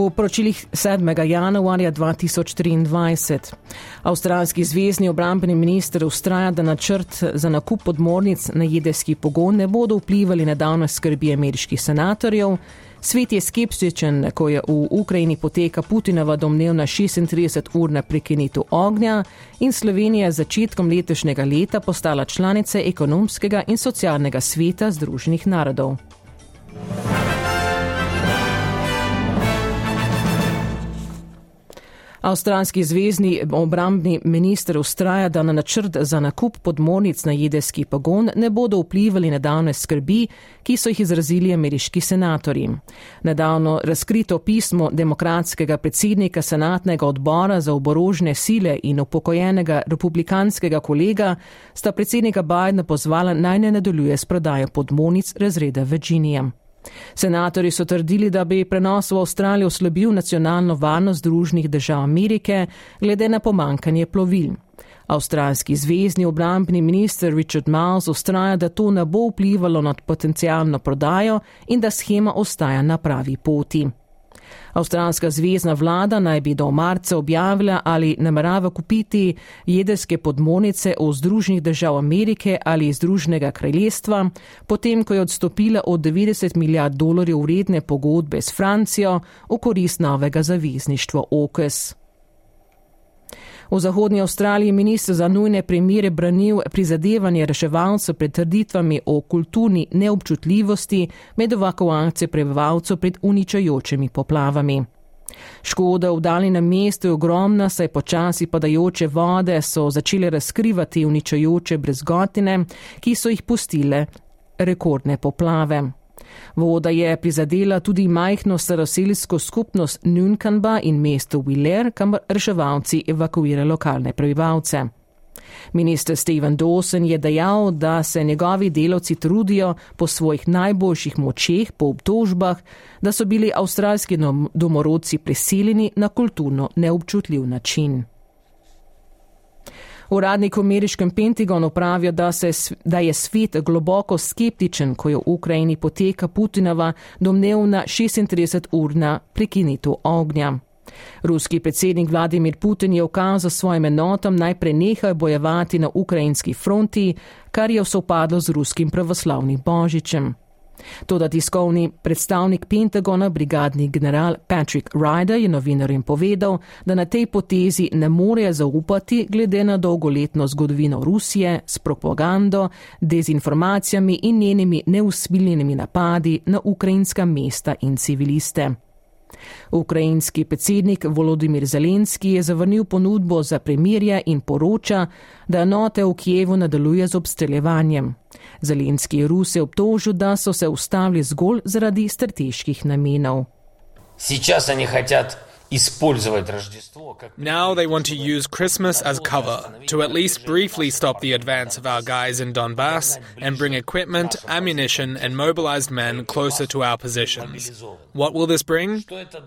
V poročilih 7. januarja 2023 avstralski zvezdni obrambni minister ustraja, da načrt za nakup podmornic na jedrski pogon ne bodo vplivali na davne skrbi ameriških senatorjev. Svet je skeptičen, ko je v Ukrajini poteka Putinova domnevna 36-urna prekinitev ognja in Slovenija začetkom letošnjega leta postala članica ekonomskega in socialnega sveta Združenih narodov. Avstralski zvezdni obrambni minister ustraja, da na načrt za nakup podmornic na jedrski pogon ne bodo vplivali nedavne skrbi, ki so jih izrazili ameriški senatorji. Nedavno razkrito pismo demokratskega predsednika senatnega odbora za oborožne sile in upokojenega republikanskega kolega sta predsednika Bidna pozvala naj ne nadaljuje s prodajo podmornic razreda Virginia. Senatori so trdili, da bi prenos v Avstralijo slabil nacionalno varnost Združenih držav Amerike glede na pomankanje plovil. Avstralski zvezdni obrambni minister Richard Miles ustraja, da to ne bo vplivalo na potencijalno prodajo in da schema ostaja na pravi poti. Avstralska zvezdna vlada naj bi do marca objavila, ali namerava kupiti jedrske podmornice v Združenih držav Amerike ali Združenega kraljestva, potem ko je odstopila od 90 milijard dolarjev vredne pogodbe s Francijo v korist novega zavezništva OKES. V Zahodnji Avstraliji ministr za nujne primere branil prizadevanje reševalcev pred trditvami o kulturni neobčutljivosti med evakuacijo prebivalcev pred uničajočimi poplavami. Škoda v daljnem mestu je ogromna, saj počasi padajoče vode so začele razkrivati uničajoče brezgotine, ki so jih pustile rekordne poplave. Voda je prizadela tudi majhno staroseljsko skupnost Nunkanba in mesto Willer, kamor reševalci evakuirajo lokalne prebivalce. Minister Steven Dawson je dejal, da se njegovi delavci trudijo po svojih najboljših močeh po obtožbah, da so bili avstralski domorodci prisiljeni na kulturno neobčutljiv način. Uradnik v ameriškem Pentagonu pravijo, da, se, da je svet globoko skeptičen, ko je v Ukrajini poteka Putinova domnevna 36-urna prekinitev ognja. Ruski predsednik Vladimir Putin je ukazal svojim enotam naj prenehajo bojevati na ukrajinski fronti, kar je vsopadlo z ruskim pravoslavnim božičem. Toda tiskovni predstavnik Pentagona, brigadni general Patrick Ryder, je novinarjem povedal, da na tej potezi ne more zaupati glede na dolgoletno zgodovino Rusije s propagando, dezinformacijami in njenimi neusmiljenimi napadi na ukrajinska mesta in civiliste. Ukrajinski predsednik Volodimir Zelenski je zavrnil ponudbo za premirje in poroča, da enote v Kijevu nadaljuje z obstreljevanjem. Zelenski je Ruse obtožil, da so se ustavili zgolj zaradi strateških namenov. Сейчас они хотят Now they want to use Christmas as cover to at least briefly stop the advance of our guys in Donbass and bring equipment, ammunition, and mobilized men closer to our positions. What will this bring?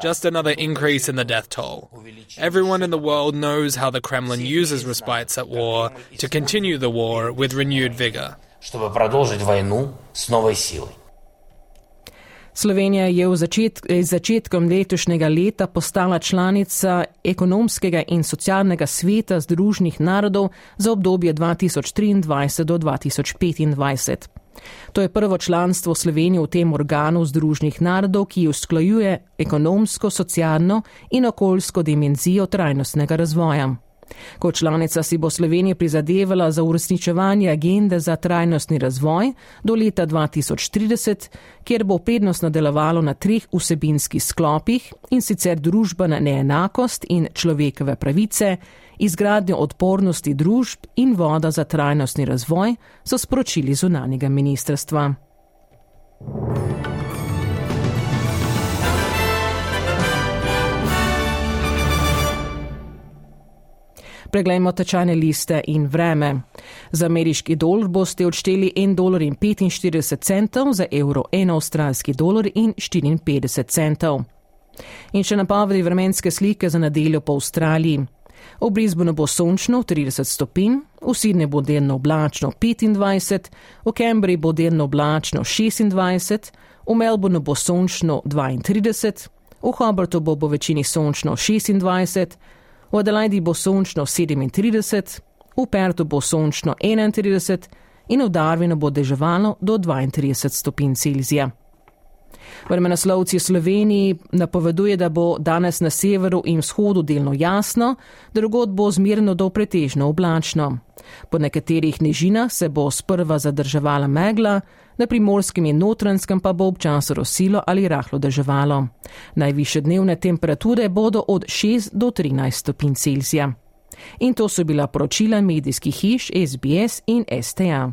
Just another increase in the death toll. Everyone in the world knows how the Kremlin uses respites at war to continue the war with renewed vigor. Slovenija je v začet, začetkom letošnjega leta postala članica ekonomskega in socialnega sveta Združenih narodov za obdobje 2023 do 2025. To je prvo članstvo Slovenije v tem organu Združenih narodov, ki usklajuje ekonomsko, socialno in okoljsko dimenzijo trajnostnega razvoja. Kot članica si bo Slovenija prizadevala za uresničevanje agende za trajnostni razvoj do leta 2030, kjer bo prednostno delovalo na treh vsebinskih sklopih in sicer družbena neenakost in človekove pravice, izgradnjo odpornosti družb in voda za trajnostni razvoj, so sporočili zunanjega ministrstva. Preglejmo tečajne liste in vreme. Za ameriški dolar boste odšteli 1,45 dolar, za evro 1 avstralski dolar in 54 centov. In še napovedi vremenske slike za nedeljo po Avstraliji. V Brisbaneu bo sončno 30 stopinj, v Sydneyju bo delno oblačno 25, v Cambridgeu bo delno oblačno 26, v Melbourneu bo sončno 32, v Hobartu bo po večini sončno 26, v Adelaidi bo sončno 37, v Pertu bo sončno 31 in v Darwinu bo deževalo do 32 stopinj Celzija. Vremenoslovci Sloveniji napoveduje, da bo danes na severu in vzhodu delno jasno, drugod bo zmirno do pretežno oblačno. Po nekaterih nižinah se bo sprva zadrževala megla, na primorskem in notranskem pa bo občasno rosilo ali rahlo deževalo. Najviše dnevne temperature bodo od 6 do 13 stopinj Celzija. In to so bila poročila medijskih hiš SBS in STA.